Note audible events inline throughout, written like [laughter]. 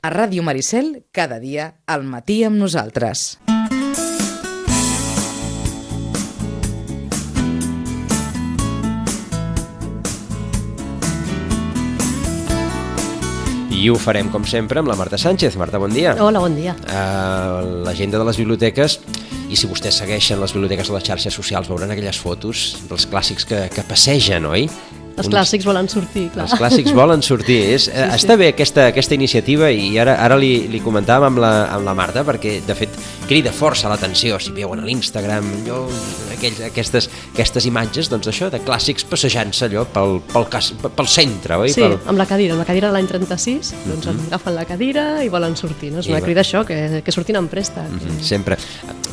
A Ràdio Maricel, cada dia, al matí amb nosaltres. I ho farem, com sempre, amb la Marta Sánchez. Marta, bon dia. Hola, bon dia. Uh, L'agenda de les biblioteques i si vostès segueixen les biblioteques de les xarxes socials veuran aquelles fotos dels clàssics que, que passegen, oi? Els Uns... clàssics volen sortir, clar. Els clàssics volen sortir. És, sí, sí. Està bé aquesta, aquesta iniciativa i ara, ara li, li comentàvem amb la, amb la Marta perquè, de fet, crida força l'atenció. Si veuen a l'Instagram aquells, aquestes, aquestes imatges doncs això de clàssics passejant-se allò pel, pel, cas, pel centre, oi? Sí, pel... amb la cadira, amb la cadira de l'any 36, doncs mm -hmm. agafen la cadira i volen sortir. No? És una I crida això, que, que surtin en presta. Mm -hmm. Sempre.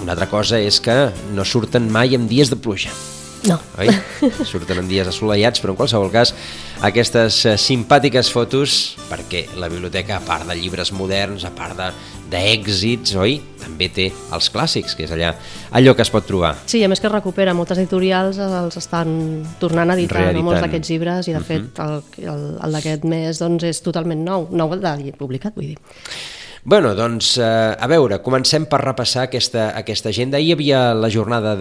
Una altra cosa és que no surten mai en dies de pluja. No. Oi? Surten en dies assolellats, però en qualsevol cas aquestes eh, simpàtiques fotos, perquè la biblioteca, a part de llibres moderns, a part d'èxits, oi? També té els clàssics, que és allà allò que es pot trobar. Sí, a més que recupera, moltes editorials els estan tornant a editar no? molts d'aquests llibres i de uh -huh. fet el, el, el d'aquest mes doncs, és totalment nou, nou de publicat, vull dir. Bueno, doncs, eh, a veure, comencem per repassar aquesta, aquesta agenda. Ahir hi havia la jornada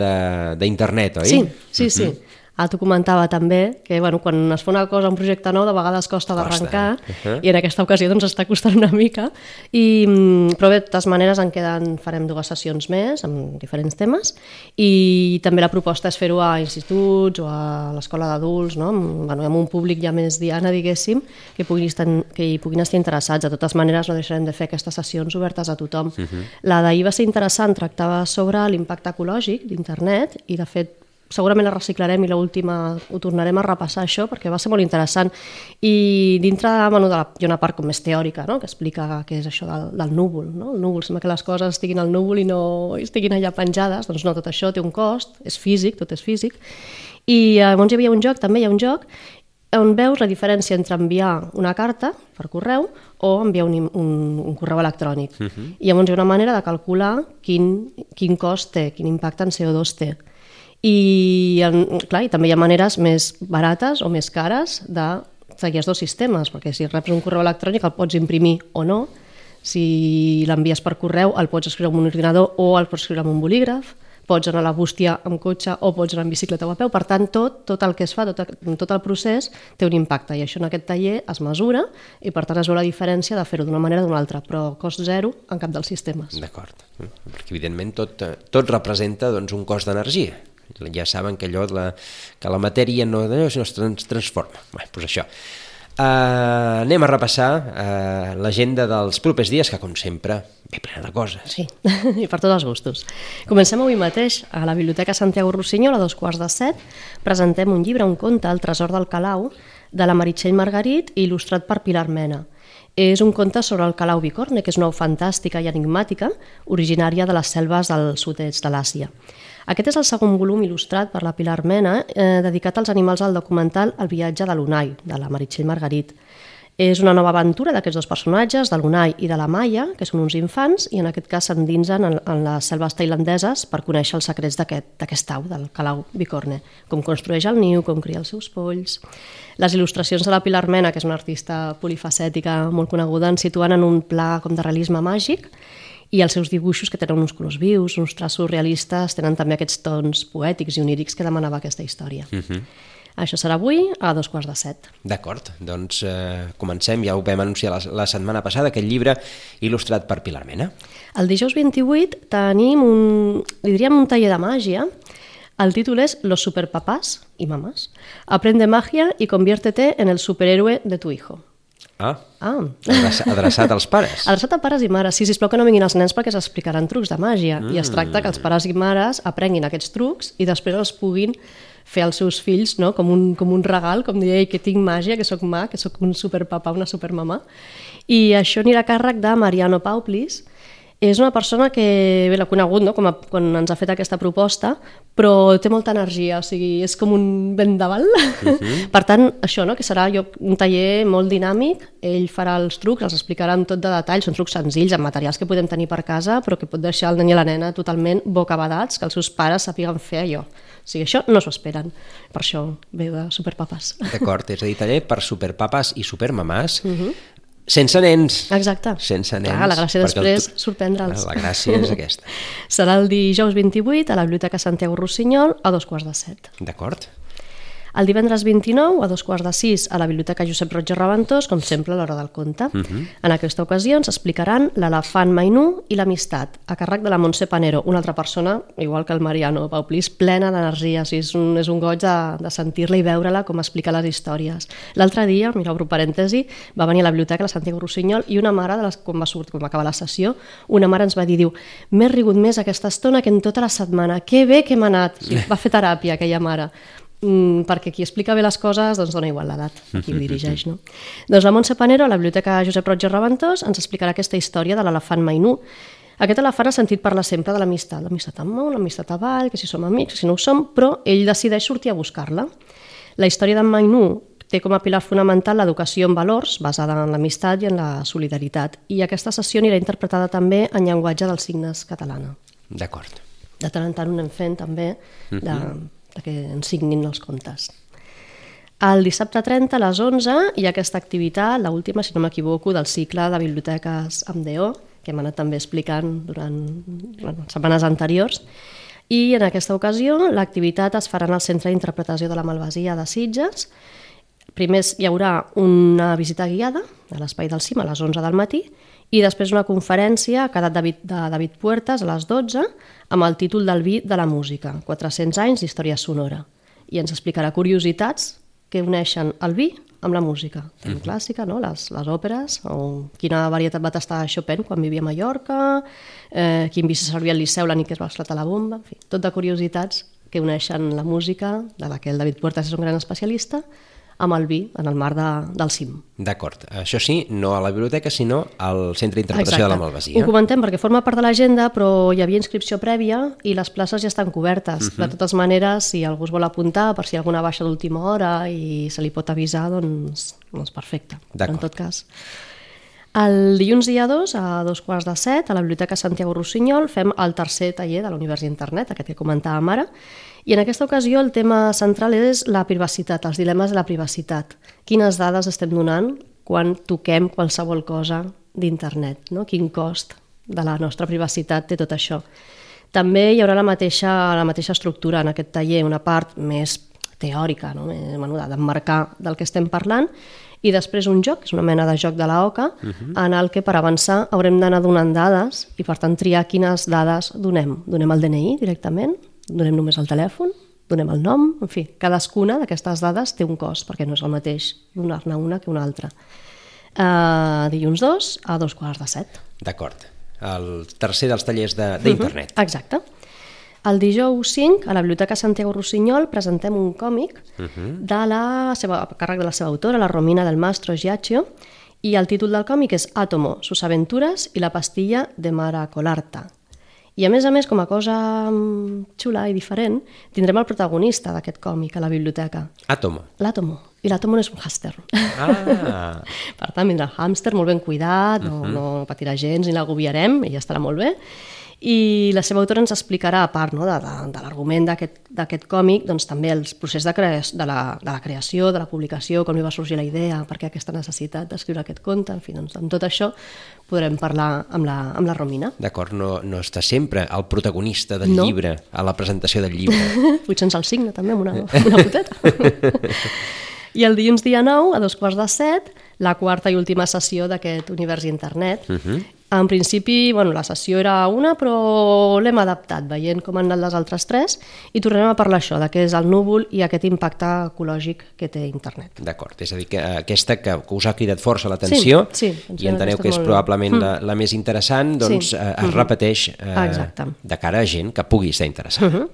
d'internet, oi? Sí, sí, uh -huh. sí. Mhm. Ah, t'ho comentava també, que bueno, quan es fa una cosa, un projecte nou, de vegades costa d'arrencar, uh -huh. i en aquesta ocasió doncs, està costant una mica. I, mm, però bé, de totes maneres en queden, farem dues sessions més amb diferents temes, i també la proposta és fer-ho a instituts o a l'escola d'adults, no? amb, bueno, amb un públic ja més diana, diguéssim, que, puguin estar, que hi puguin estar interessats. De totes maneres, no deixarem de fer aquestes sessions obertes a tothom. Uh -huh. La d'ahir va ser interessant, tractava sobre l'impacte ecològic d'internet, i de fet segurament la reciclarem i l'última ho tornarem a repassar això perquè va ser molt interessant i dintre bueno, de la, hi ha una part com més teòrica no? que explica què és això del, del núvol no? el núvol, sembla que les coses estiguin al núvol i no estiguin allà penjades doncs no, tot això té un cost, és físic, tot és físic i eh, llavors hi havia un joc, també hi ha un joc on veus la diferència entre enviar una carta per correu o enviar un, un, un correu electrònic. Uh -huh. I llavors hi ha una manera de calcular quin, quin cost té, quin impacte en CO2 té. I, en, clar, i també hi ha maneres més barates o més cares de seguir els dos sistemes, perquè si reps un correu electrònic el pots imprimir o no, si l'envies per correu el pots escriure amb un ordinador o el pots escriure amb un bolígraf, pots anar a la bústia amb cotxe o pots anar amb bicicleta o a peu, per tant tot, tot el que es fa, tot, tot el procés té un impacte i això en aquest taller es mesura i per tant es veu la diferència de fer-ho d'una manera o d'una altra, però cost zero en cap dels sistemes. D'acord, perquè evidentment tot, tot representa doncs, un cost d'energia ja saben que allò, la, que la matèria no, no es trans, transforma. Bé, doncs això. Uh, anem a repassar uh, l'agenda dels propers dies, que com sempre ve plena de coses. Sí, [laughs] i per tots els gustos. Comencem avui mateix a la Biblioteca Santiago Rossinyol a dos quarts de set. Presentem un llibre, un conte, El tresor del Calau, de la Meritxell Margarit, il·lustrat per Pilar Mena. És un conte sobre el Calau bicorne, que és una fantàstica i enigmàtica, originària de les selves del sud-est de l'Àsia. Aquest és el segon volum il·lustrat per la Pilar Mena, eh, dedicat als animals al documental El viatge de l'Unai, de la Meritxell Margarit. És una nova aventura d'aquests dos personatges, de l'Unai i de la Maia, que són uns infants, i en aquest cas s'endinsen en, en les selves tailandeses per conèixer els secrets d'aquest aquest au, del calau bicorne, com construeix el niu, com cria els seus polls. Les il·lustracions de la Pilar Mena, que és una artista polifacètica molt coneguda, ens situen en un pla com de realisme màgic, i els seus dibuixos, que tenen uns colors vius, uns traços realistes, tenen també aquests tons poètics i onírics que demanava aquesta història. Uh mhm. -huh. Això serà avui a dos quarts de set. D'acord, doncs eh, comencem, ja ho vam anunciar la, la setmana passada, aquest llibre il·lustrat per Pilar Mena. El dijous 28 tenim un, li diríem un taller de màgia, el títol és Los superpapás y mamás. Aprende magia y conviértete en el superhéroe de tu hijo. Ah, ah. adreçat als pares. [laughs] Adreçat a pares i mares. Sí, sisplau que no vinguin els nens perquè s'explicaran trucs de màgia. Mm. I es tracta que els pares i mares aprenguin aquests trucs i després els puguin fer als seus fills no? com, un, com un regal, com dir, que tinc màgia, que sóc mà, que sóc un superpapa, una supermamà. I això anirà a càrrec de Mariano Pauplis, és una persona que bé l'ha conegut no? com a, quan ens ha fet aquesta proposta, però té molta energia, o sigui, és com un vendaval. Uh [laughs] mhm. -huh. per tant, això, no? que serà jo, un taller molt dinàmic, ell farà els trucs, els explicarà amb tot de detall, són trucs senzills, amb materials que podem tenir per casa, però que pot deixar el nen i la nena totalment bocabadats, que els seus pares sàpiguen fer allò. O sigui, això no s'ho esperen. Per això ve de superpapes. D'acord, és a dir, taller per superpapes i supermamàs. Uh [laughs] mhm. -huh Sense nens. Exacte. Sense nens. Clar, la gràcia després tu- sorprendre'ls. La gràcia és aquesta. [laughs] Serà el dijous 28 a la Biblioteca Santiago Rossinyol a dos quarts de set. D'acord? El divendres 29, a dos quarts de sis, a la Biblioteca Josep Roig i Reventós, com sempre, a l'hora del conte. Uh -huh. En aquesta ocasió ens explicaran l'elefant Mainú i l'amistat, a càrrec de la Montse Panero, una altra persona, igual que el Mariano Pau Plis, plena d'energia. O sigui, és, un, és un goig de, de sentir-la i veure-la com explica les històries. L'altre dia, mira, obro parèntesi, va venir a la biblioteca, la Santiago Rossinyol, i una mare, de les, quan va sortir, quan va acabar la sessió, una mare ens va dir, diu, m'he rigut més aquesta estona que en tota la setmana. Que bé que hem anat. O sigui, va fer teràpia, aquella mare mm, perquè qui explica bé les coses doncs dona igual l'edat a qui ho dirigeix. No? doncs la Montse Panero, a la Biblioteca Josep Roig i Reventós, ens explicarà aquesta història de l'elefant Mainú. Aquest elefant ha sentit parlar sempre de l'amistat, l'amistat amunt, l'amistat avall, que si som amics, que si no ho som, però ell decideix sortir a buscar-la. La història d'en Mainú té com a pilar fonamental l'educació en valors, basada en l'amistat i en la solidaritat, i aquesta sessió anirà interpretada també en llenguatge dels signes catalana D'acord. de tant en tant ho anem fent també de, de que ens signin els contes. El dissabte 30 a les 11 hi ha aquesta activitat, la última, si no m'equivoco, del cicle de biblioteques amb DO, que hem anat també explicant durant bueno, setmanes anteriors, i en aquesta ocasió l'activitat es farà en el Centre d'Interpretació de la Malvasia de Sitges. Primer hi haurà una visita guiada a l'Espai del Cim a les 11 del matí i després una conferència a cada David, de David Puertas a les 12 amb el títol del vi de la música, 400 anys d'història sonora. I ens explicarà curiositats que uneixen el vi amb la música, tant clàssica, no? les, les òperes, o quina varietat va tastar Chopin quan vivia a Mallorca, eh, quin vi se servia al Liceu la nit que es va esclatar la bomba, en fi, tot de curiositats que uneixen la música, de la que el David Puertas és un gran especialista, amb el vi en el mar de, del cim. D'acord. Això sí, no a la biblioteca, sinó al Centre d'Interpretació de la Malvasia. Ho comentem perquè forma part de l'agenda, però hi havia inscripció prèvia i les places ja estan cobertes. Uh -huh. De totes maneres, si algú es vol apuntar, per si hi ha alguna baixa d'última hora i se li pot avisar, doncs, doncs perfecte. En tot cas. El dilluns dia 2, a dos quarts de set, a la Biblioteca Santiago Rossinyol, fem el tercer taller de l'Univers Internet, aquest que comentàvem ara, i en aquesta ocasió el tema central és la privacitat, els dilemes de la privacitat. Quines dades estem donant quan toquem qualsevol cosa d'internet, no? quin cost de la nostra privacitat té tot això. També hi haurà la mateixa, la mateixa estructura en aquest taller, una part més teòrica, no? bueno, d'emmarcar del que estem parlant, i després un joc, que és una mena de joc de la OCA, uh -huh. en el que per avançar haurem d'anar donant dades i per tant triar quines dades donem. Donem el DNI directament, donem només el telèfon, donem el nom, en fi, cadascuna d'aquestes dades té un cost, perquè no és el mateix donar-ne una que una altra. Uh, dilluns 2 a dos quarts de set. D'acord. El tercer dels tallers de- d'internet. Uh -huh. Exacte. El dijous 5, a la Biblioteca Santiago Rossinyol, presentem un còmic uh -huh. de la seva, a càrrec de la seva autora, la Romina del Mastro Giaccio, i el títol del còmic és Átomo, sus aventuras i la pastilla de Maracolarta. I a més a més, com a cosa mm, xula i diferent, tindrem el protagonista d'aquest còmic a la biblioteca, Àtomo. l'Àtomo. I l'Àtomo no és un hàster. Ah, [laughs] Per tant, vindrà el hàmster molt ben cuidat, no, no patirà gens ni l'agobiarem, ella estarà molt bé. I la seva autora ens explicarà, a part no, de, de, de l'argument d'aquest còmic, doncs, també el procés de, de, la, de la creació, de la publicació, com li va sorgir la idea, per què aquesta necessitat d'escriure aquest conte, en fi, doncs, amb tot això podrem parlar amb la, amb la Romina. d'acord, no, no està sempre el protagonista del No. llibre a la presentació del llibre. [laughs] Potser ens el signa també amb una, amb una foteta. [laughs] I el dilluns dia 9, a dos quarts de set, la quarta i última sessió d'aquest univers internet. Uh -huh. En principi, bueno, la sessió era una, però l'hem adaptat, veient com han anat les altres tres, i tornarem a parlar això, de què és el núvol i aquest impacte ecològic que té internet. D'acord, és a dir, que aquesta que, que us ha cridat força l'atenció Sí, sí, i enteneu que és molt- probablement la, la més interessant, doncs Sí. eh, es repeteix eh, Exacte. de cara a gent que pugui estar interessada.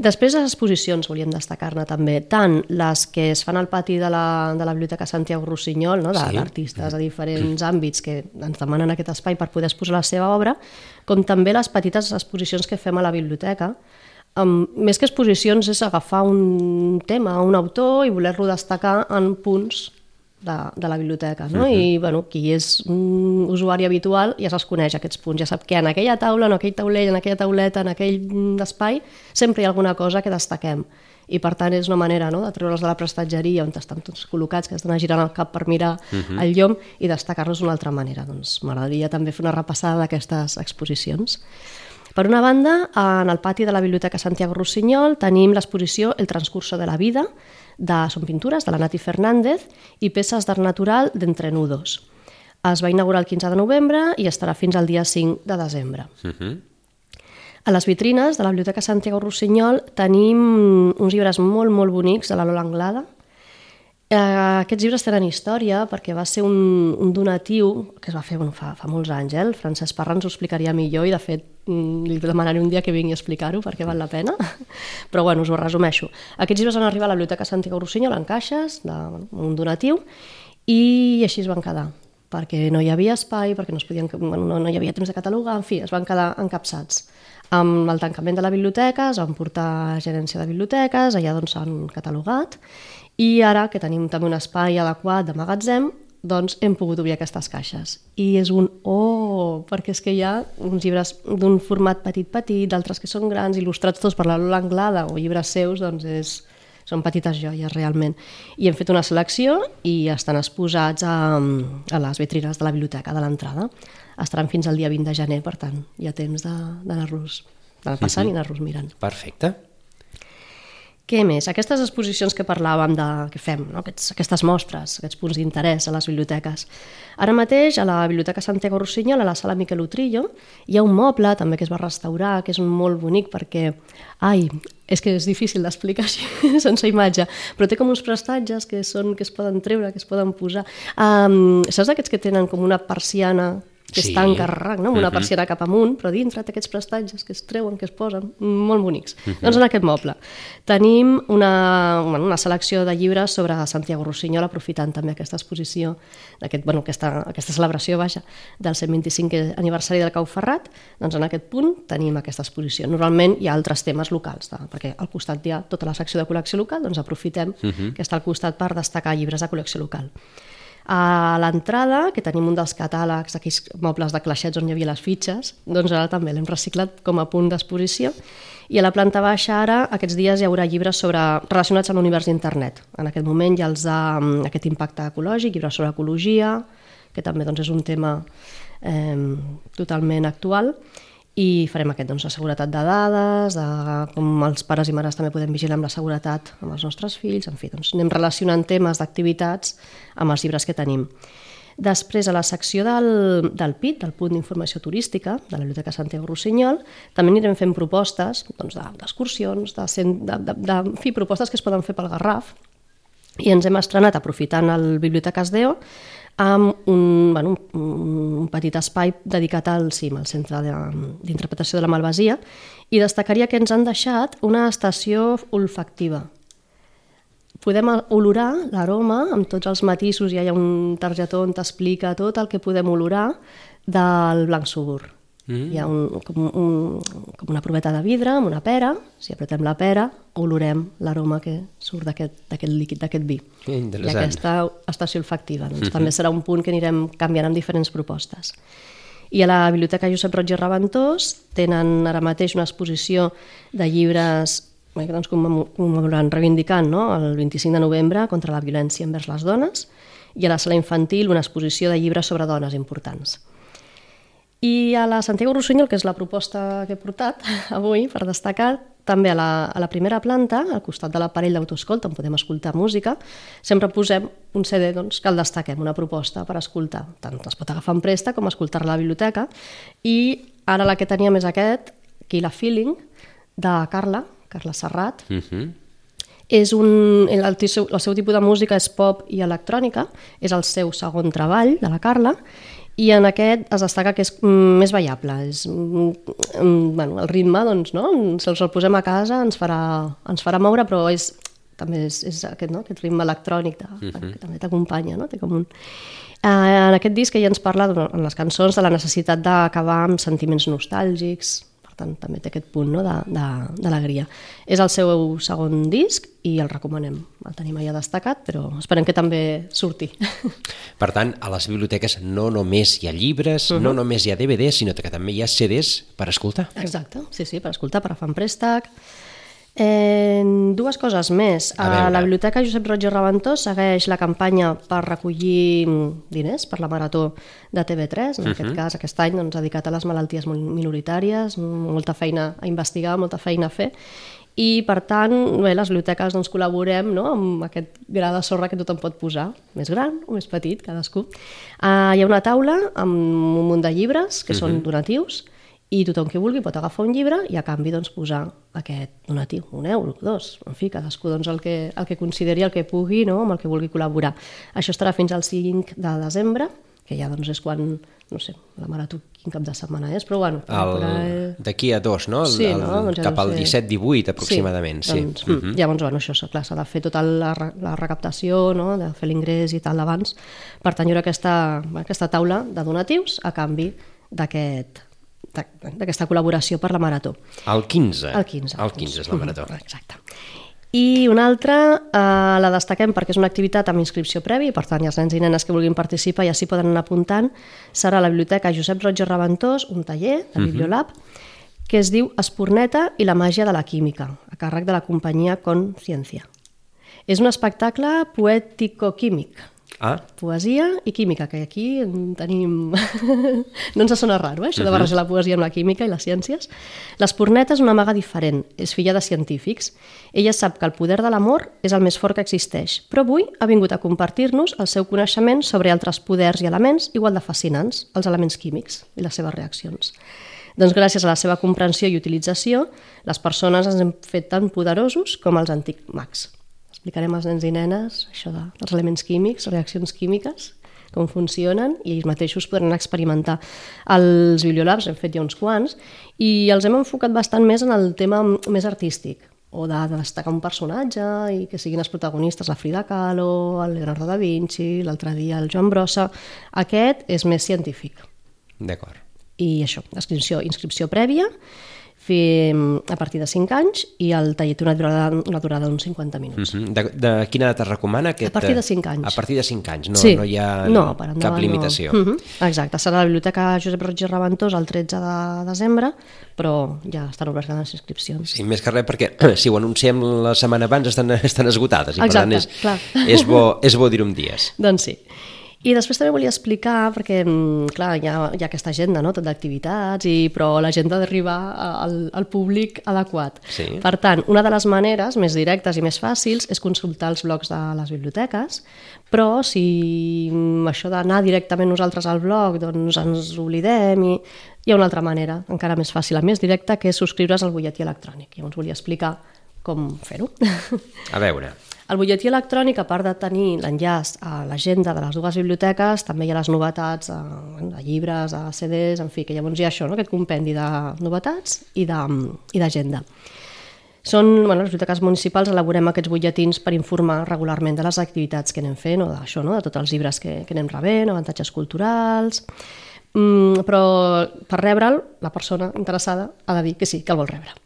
Després les exposicions volíem destacar-ne també, tant les que es fan al pati de la, de la Biblioteca Santiago Rossinyol, no? de- Sí. d'artistes de diferents àmbits que ens demanen aquest espai per poder exposar la seva obra, com també les petites exposicions que fem a la biblioteca. Um, més que exposicions és agafar un tema, un autor i voler-lo destacar en punts de, de la biblioteca, no? I, bueno, qui és un usuari habitual ja se'ls coneix, aquests punts, ja sap que en aquella taula, en aquell taulell, en aquella tauleta, en aquell mm, espai, sempre hi ha alguna cosa que destaquem. i per tant és una manera no, de treure'ls de la prestatgeria on estan tots col·locats, que d'anar girant el cap per mirar uh -huh. el llom i destacar-los d'una altra manera. Doncs m'agradaria també fer una repassada d'aquestes exposicions. Per una banda, en el pati de la Biblioteca Santiago Rossinyol tenim l'exposició El transcurso de la vida, de, són pintures de la Nati Fernández i peces d'art natural d'Entrenudos. Es va inaugurar el 15 de novembre i estarà fins al dia 5 de desembre. Uh -huh. A les vitrines de la Biblioteca Santiago Rossinyol tenim uns llibres molt, molt bonics de la Lola Anglada. Eh, aquests llibres tenen història perquè va ser un, un donatiu que es va fer bueno, fa, fa molts anys. Eh? El Francesc Parra ens ho explicaria millor i, de fet, li demanaré un dia que vingui a explicar-ho perquè val la pena. [laughs] Però bueno, us ho resumeixo. Aquests llibres van arribar a la Biblioteca Santiago Rossinyol en caixes, de, un donatiu, i així es van quedar perquè no hi havia espai, perquè no, es podien, bueno, no, no hi havia temps de catalogar, en fi, es van quedar encapçats. Amb el tancament de la biblioteca es van portar gerència de biblioteques, allà doncs catalogat, i ara que tenim també un espai adequat de magatzem, doncs hem pogut obrir aquestes caixes. I és un oh, perquè és que hi ha uns llibres d'un format petit-petit, d'altres que són grans, il·lustrats tots per la Lola Anglada o llibres seus, doncs és, són petites joies realment. I hem fet una selecció i estan exposats a, a les vitrines de la biblioteca de l'entrada. Estaran fins al dia 20 de gener, per tant, hi ha temps d'anar-los d'anar passant sí, sí. i anar-los mirant. Perfecte. Què més? Aquestes exposicions que parlàvem de, que fem, no? Aquests, aquestes mostres, aquests punts d'interès a les biblioteques. Ara mateix, a la Biblioteca Santiago Rossinyol, a la sala Miquel Utrillo, hi ha un moble també que es va restaurar, que és molt bonic perquè, ai, és que és difícil d'explicar així, [laughs] sense imatge, però té com uns prestatges que, són, que es poden treure, que es poden posar. Um, saps aquests que tenen com una persiana que sí. es tanca no? amb una uh -huh. persiana cap amunt, però dintre té aquests prestatges que es treuen, que es posen, molt bonics. Uh -huh. Doncs en aquest moble tenim una, una selecció de llibres sobre Santiago Rossinyol, aprofitant també aquesta exposició, aquest, bueno, aquesta, aquesta celebració vaja, del 125è aniversari del Cau Ferrat, doncs en aquest punt tenim aquesta exposició. Normalment hi ha altres temes locals, de, perquè al costat hi ha tota la secció de col·lecció local, doncs aprofitem uh -huh. que està al costat per destacar llibres de col·lecció local. A l'entrada, que tenim un dels catàlegs, aquells mobles de claixets on hi havia les fitxes, doncs ara també l'hem reciclat com a punt d'exposició. I a la planta baixa ara, aquests dies hi haurà llibres sobre, relacionats amb l'univers d'internet. En aquest moment hi ha els de, aquest impacte ecològic, llibres sobre ecologia, que també doncs, és un tema eh, totalment actual, i farem aquest, doncs, la seguretat de dades, de com els pares i mares també podem vigilar amb la seguretat amb els nostres fills, en fi, doncs anem relacionant temes d'activitats amb els llibres que tenim. Després, a la secció del, del PIT, del punt d'informació turística, de la Biblioteca Santiago Rossinyol, també anirem fent propostes doncs, d'excursions, de, de, de, de, de, fi, propostes que es poden fer pel Garraf, i ens hem estrenat, aprofitant el Biblioteques Deo, amb un, bueno, un, un petit espai dedicat al CIM, al Centre d'Interpretació de, de la Malvasia, i destacaria que ens han deixat una estació olfactiva. Podem olorar l'aroma amb tots els matisos, ja hi ha un targetó on t'explica tot el que podem olorar del blanc subur. Mm. Hi ha un, com, un, com una proveta de vidre amb una pera, si apretem la pera, olorem l'aroma que surt d'aquest líquid, d'aquest vi. I aquesta estació olfactiva doncs, mm -hmm. també serà un punt que anirem canviant amb diferents propostes. I a la Biblioteca Josep Roig i Reventós tenen ara mateix una exposició de llibres que doncs, commemorant, reivindicant no? el 25 de novembre contra la violència envers les dones i a la sala infantil una exposició de llibres sobre dones importants. I a la Santiago Rossinyol, que és la proposta que he portat [laughs] avui per destacar, també a la, a la primera planta, al costat de l'aparell d'autoescolta, on podem escoltar música, sempre posem un CD doncs, que el destaquem, una proposta per escoltar. Tant es pot agafar en presta com escoltar a la biblioteca. I ara la que teníem és aquest, Kill a Feeling, de Carla, Carla Serrat, uh mhm. -huh. és un, el, el, seu, el seu tipus de música és pop i electrònica, és el seu segon treball de la Carla, i en aquest es destaca que és mm, més ballable, és, mm, mm, bueno, el ritme, doncs, no? si el posem a casa ens farà, ens farà moure, però és, també és, és aquest, no? aquest ritme electrònic de, uh -huh. que també t'acompanya, no? Té com un... Uh, en aquest disc ella ens parla, en les cançons, de la necessitat d'acabar amb sentiments nostàlgics, tant també té aquest punt no, d'alegria. És el seu segon disc i el recomanem. El tenim allà destacat, però esperem que també surti. Per tant, a les biblioteques no només hi ha llibres, uh -huh. no només hi ha DVDs, sinó que també hi ha CDs per escoltar. Exacte, sí, sí, per escoltar, per agafar en préstec. Eh, dues coses més. A A, la Biblioteca Josep Roig i Reventós segueix la campanya per recollir mm, diners per la Marató de TV3. En Mhm. aquest cas, aquest any, doncs, dedicat a les malalties minoritàries, molta feina a investigar, molta feina a fer. I, per tant, bé, les biblioteques doncs, col·laborem no? amb aquest gra de sorra que tothom pot posar, més gran o més petit, cadascú. Uh, hi ha una taula amb un munt de llibres que són donatius i tothom que vulgui pot agafar un llibre i a canvi doncs, posar aquest donatiu, un euro, dos, en fi, cadascú doncs, el, que, el que consideri, el que pugui, no? amb el que vulgui col·laborar. Això estarà fins al 5 de desembre, que ja doncs, és quan, no sé, la marató quin cap de setmana és, però bueno, El- el... D'aquí a dos, no? El, Sí, el, no? Doncs ja cap al ser- 17-18 aproximadament, sí. Doncs, mm -hmm. Llavors, bueno, això, clar, s'ha de fer tota la, la recaptació, no? de fer l'ingrés i tal abans. Per haurà aquesta, aquesta taula de donatius a canvi d'aquest d'aquesta col·laboració per la marató. El 15. El 15. El 15 és la marató. Mhm, Exacte. I una altra eh, la destaquem perquè és una activitat amb inscripció prèvia i per tant els nens i nenes que vulguin participar ja s'hi poden anar apuntant. Serà a la Biblioteca Josep Roig i Reventós, un taller de Bibliolab, que es diu Esporneta i la màgia de la química, a càrrec de la companyia Consciència. És un espectacle poètico-químic, Ah, poesia i química, que aquí en tenim... [laughs] no ens sona raro, eh? això de barrejar la poesia amb la química i les ciències. L'Esporneta és una maga diferent, és filla de científics. Ella sap que el poder de l'amor és el més fort que existeix, però avui ha vingut a compartir-nos el seu coneixement sobre altres poders i elements igual de fascinants, els elements químics i les seves reaccions. Doncs gràcies a la seva comprensió i utilització, les persones ens hem fet tan poderosos com els antics mags. Explicarem als nens i nenes això de, dels elements químics, reaccions químiques, com funcionen, i ells mateixos podran experimentar. Els bibliolabs hem fet ja uns quants, i els hem enfocat bastant més en el tema més artístic, o de, de destacar un personatge i que siguin els protagonistes, la Frida Kahlo, el Leonardo da Vinci, l'altre dia el Joan Brossa. Aquest és més científic d'acord. i això, inscripció, inscripció prèvia fem a partir de 5 anys i el taller té una durada, una durada d'uns 50 minuts. Mhm. De, de quina edat es recomana? Aquest, A partir de eh, cinc anys. A partir de 5 anys, no, sí. no hi ha no, per endavant, cap limitació. No. Mhm. Exacte, serà a la Biblioteca Josep Roig i Reventós el 13 de desembre, però ja estan obertes les inscripcions. Sí, més que res perquè [clears throat] si ho anunciem la setmana abans estan, [laughs] estan esgotades i per Exacte, tant és, clar. és bo, [laughs] és bo dir-ho amb dies. Doncs sí. I després també volia explicar, perquè, mm, clar, hi ha, hi ha aquesta agenda, no?, tot d'activitats, i però l'agenda d'arribar al, al públic adequat. Sí. Per tant, una de les maneres més directes i més fàcils és consultar els blogs de les biblioteques, però si mm, això d'anar directament nosaltres al blog doncs ens oblidem i hi ha una altra manera, encara més fàcil, la més directa, que és subscriure's al butlletí electrònic. Llavors volia explicar com fer-ho. A veure, El butlletí electrònic, a part de tenir l'enllaç a l'agenda de les dues biblioteques, també hi ha les novetats eh, de llibres, de CDs, en fi, que llavors hi ha això, no? aquest compendi de novetats i d'agenda. Són, bueno, les biblioteques municipals elaborem aquests butlletins per informar regularment de les activitats que anem fent o d'això, no? de tots els llibres que, que anem rebent, avantatges culturals... Mm, però per rebre'l, la persona interessada ha de dir que sí, que el vol rebre.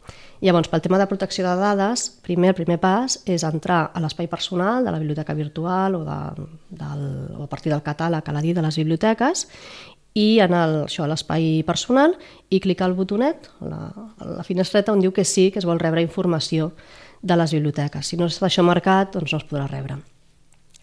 Llavors, pel tema de protecció de dades, primer, el primer pas és entrar a l'espai personal de la biblioteca virtual o, de, del, o a partir del catàleg a la de les biblioteques i anar al, això, a l'espai personal i clicar el botonet, la, la finestreta on diu que sí, que es vol rebre informació de les biblioteques. Si no està això marcat, doncs no es podrà rebre.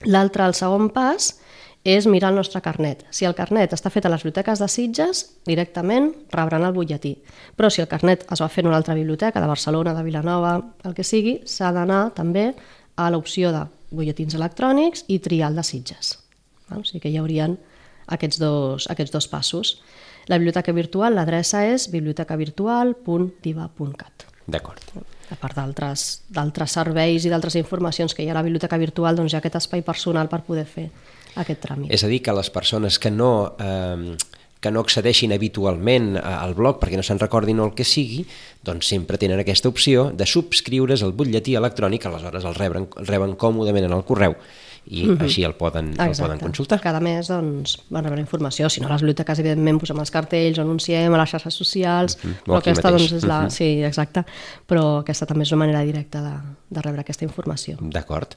L'altre, el segon pas, és mirar el nostre carnet. Si el carnet està fet a les biblioteques de Sitges, directament rebran el butlletí. Però si el carnet es va fer en una altra biblioteca, de Barcelona, de Vilanova, el que sigui, s'ha d'anar també a l'opció de butlletins electrònics i triar el de Sitges. O sigui que hi haurien aquests dos, aquests dos passos. La biblioteca virtual, l'adreça és bibliotecavirtual.diva.cat. d'acord. A part d'altres serveis i d'altres informacions que hi ha a la biblioteca virtual, doncs hi ha aquest espai personal per poder fer aquest tràmit. És a dir, que les persones que no, eh, que no accedeixin habitualment al blog perquè no se'n recordin o el que sigui, doncs sempre tenen aquesta opció de subscriure's al butlletí electrònic, aleshores el reben, el reben còmodament en el correu i així el poden, el poden consultar. Cada mes doncs, van rebre informació. Si no, a les biblioteques, evidentment, posem els cartells, anunciem a les xarxes socials, Mhm. O però aquesta mateix. doncs, és la... Mhm. Sí, exacte. Però aquesta també és una manera directa de, de rebre aquesta informació. D'acord.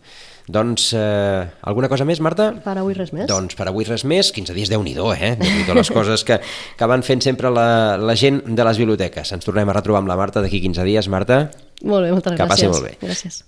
Doncs, eh, alguna cosa més, Marta? Per avui res més. Doncs per avui res més, 15 dies déu nhi eh? déu nhi les coses que, que van fent sempre la, la gent de les biblioteques. Ens tornem a retrobar amb la Marta d'aquí 15 dies, Marta. Molt bé, moltes Que gràcies. passi molt bé. Gràcies.